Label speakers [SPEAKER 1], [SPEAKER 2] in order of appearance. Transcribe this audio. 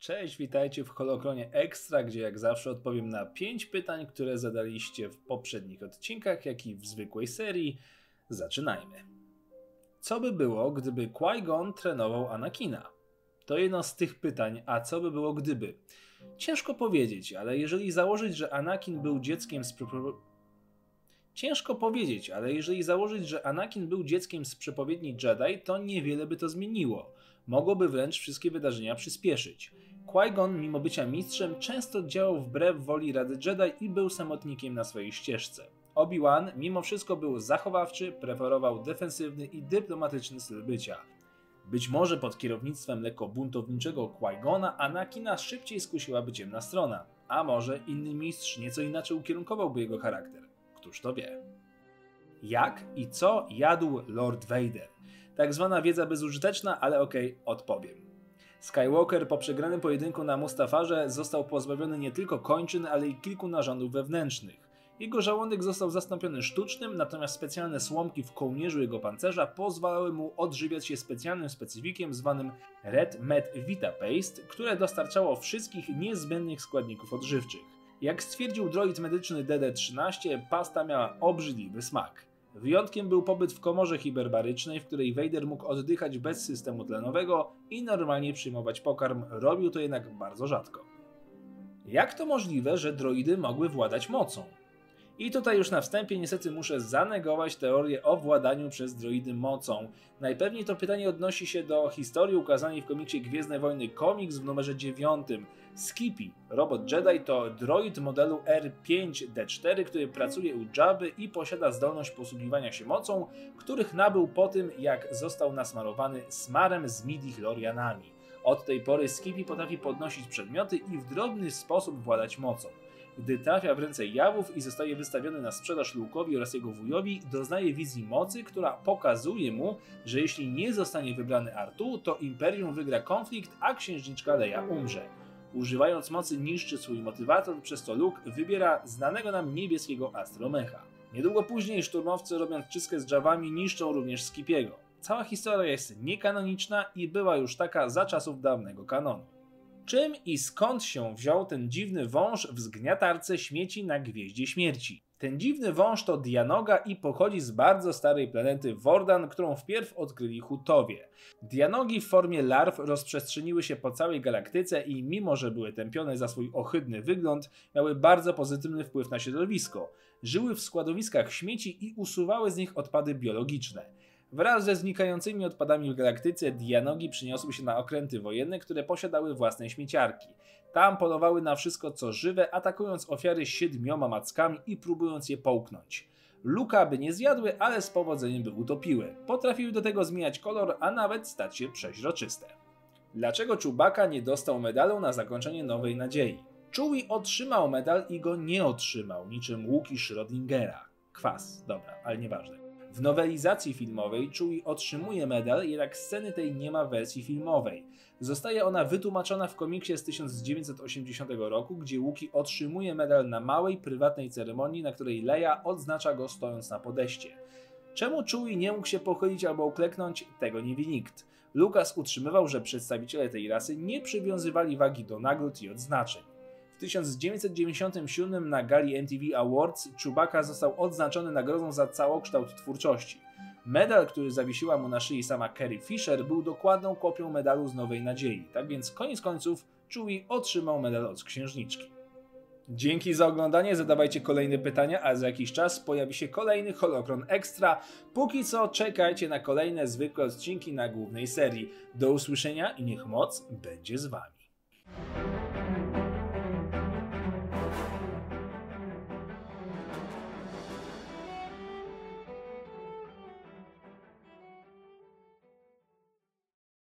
[SPEAKER 1] Cześć, witajcie w Holokronie Extra, gdzie jak zawsze odpowiem na 5 pytań, które zadaliście w poprzednich odcinkach, jak i w zwykłej serii. Zaczynajmy. Co by było, gdyby Qui-Gon trenował Anakina? To jedno z tych pytań, a co by było gdyby? Ciężko powiedzieć, ale jeżeli założyć, że Anakin był dzieckiem z Ciężko powiedzieć, ale jeżeli założyć, że Anakin był dzieckiem z przepowiedni Jedi, to niewiele by to zmieniło. Mogłoby wręcz wszystkie wydarzenia przyspieszyć. Qui-Gon, mimo bycia mistrzem, często działał wbrew woli Rady Jedi i był samotnikiem na swojej ścieżce. Obi-Wan mimo wszystko był zachowawczy, preferował defensywny i dyplomatyczny styl bycia. Być może pod kierownictwem lekko buntowniczego Qui-Gona Anakina szybciej skusiłaby ciemna strona, a może inny mistrz nieco inaczej ukierunkowałby jego charakter. Któż to wie? Jak i co jadł Lord Vader? Tak zwana wiedza bezużyteczna, ale okej, okay, odpowiem. Skywalker po przegranym pojedynku na Mustafarze został pozbawiony nie tylko kończyn, ale i kilku narządów wewnętrznych. Jego żołądek został zastąpiony sztucznym, natomiast specjalne słomki w kołnierzu jego pancerza pozwalały mu odżywiać się specjalnym specyfikiem zwanym Red Met Vita Paste, które dostarczało wszystkich niezbędnych składników odżywczych. Jak stwierdził droid medyczny DD-13, pasta miała obrzydliwy smak. Wyjątkiem był pobyt w komorze hiberbarycznej, w której Vader mógł oddychać bez systemu tlenowego i normalnie przyjmować pokarm, robił to jednak bardzo rzadko. Jak to możliwe, że droidy mogły władać mocą? I tutaj już na wstępie niestety muszę zanegować teorię o władaniu przez droidy mocą. Najpewniej to pytanie odnosi się do historii ukazanej w komiksie Gwiezdne Wojny Komiks w numerze 9. Skippy, robot Jedi to droid modelu R5D4, który pracuje u Jabby i posiada zdolność posługiwania się mocą, których nabył po tym jak został nasmarowany smarem z midi-chlorianami. Od tej pory Skippy potrafi podnosić przedmioty i w drobny sposób władać mocą. Gdy trafia w ręce jawów i zostaje wystawiony na sprzedaż Luke'owi oraz jego wujowi, doznaje wizji mocy, która pokazuje mu, że jeśli nie zostanie wybrany Artu, to Imperium wygra konflikt, a księżniczka Leia umrze. Używając mocy niszczy swój motywator, przez to Luke wybiera znanego nam niebieskiego astromecha. Niedługo później szturmowcy robiąc czystkę z drzewami niszczą również Skipiego. Cała historia jest niekanoniczna i była już taka za czasów dawnego kanonu. Czym i skąd się wziął ten dziwny wąż w zgniatarce śmieci na Gwieździe Śmierci? Ten dziwny wąż to Dianoga i pochodzi z bardzo starej planety Wordan, którą wpierw odkryli Hutowie. Dianogi w formie larw rozprzestrzeniły się po całej galaktyce i mimo, że były tępione za swój ohydny wygląd, miały bardzo pozytywny wpływ na środowisko. Żyły w składowiskach śmieci i usuwały z nich odpady biologiczne. Wraz ze znikającymi odpadami w galaktyce, Dianogi przyniosły się na okręty wojenne, które posiadały własne śmieciarki. Tam polowały na wszystko co żywe, atakując ofiary siedmioma mackami i próbując je połknąć. Luka by nie zjadły, ale z powodzeniem by utopiły. Potrafiły do tego zmieniać kolor, a nawet stać się przeźroczyste. Dlaczego Czubaka nie dostał medalu na zakończenie Nowej Nadziei? Chewie otrzymał medal i go nie otrzymał, niczym Łuki Schrödingera. Kwas, dobra, ale nieważne. W nowelizacji filmowej Chewie otrzymuje medal, jednak sceny tej nie ma w wersji filmowej. Zostaje ona wytłumaczona w komiksie z 1980 roku, gdzie Łuki otrzymuje medal na małej, prywatnej ceremonii, na której Leia odznacza go stojąc na podejście. Czemu Chewie nie mógł się pochylić albo ukleknąć, tego nie wie nikt. Lucas utrzymywał, że przedstawiciele tej rasy nie przywiązywali wagi do nagród i odznaczeń. W 1997 na gali MTV Awards Chewbacca został odznaczony nagrodą za całokształt twórczości. Medal, który zawiesiła mu na szyi sama Carrie Fisher, był dokładną kopią medalu z Nowej Nadziei, tak więc koniec końców Chewie otrzymał medal od księżniczki. Dzięki za oglądanie, zadawajcie kolejne pytania, a za jakiś czas pojawi się kolejny Holokron Extra. Póki co czekajcie na kolejne zwykłe odcinki na głównej serii. Do usłyszenia i niech moc będzie z wami.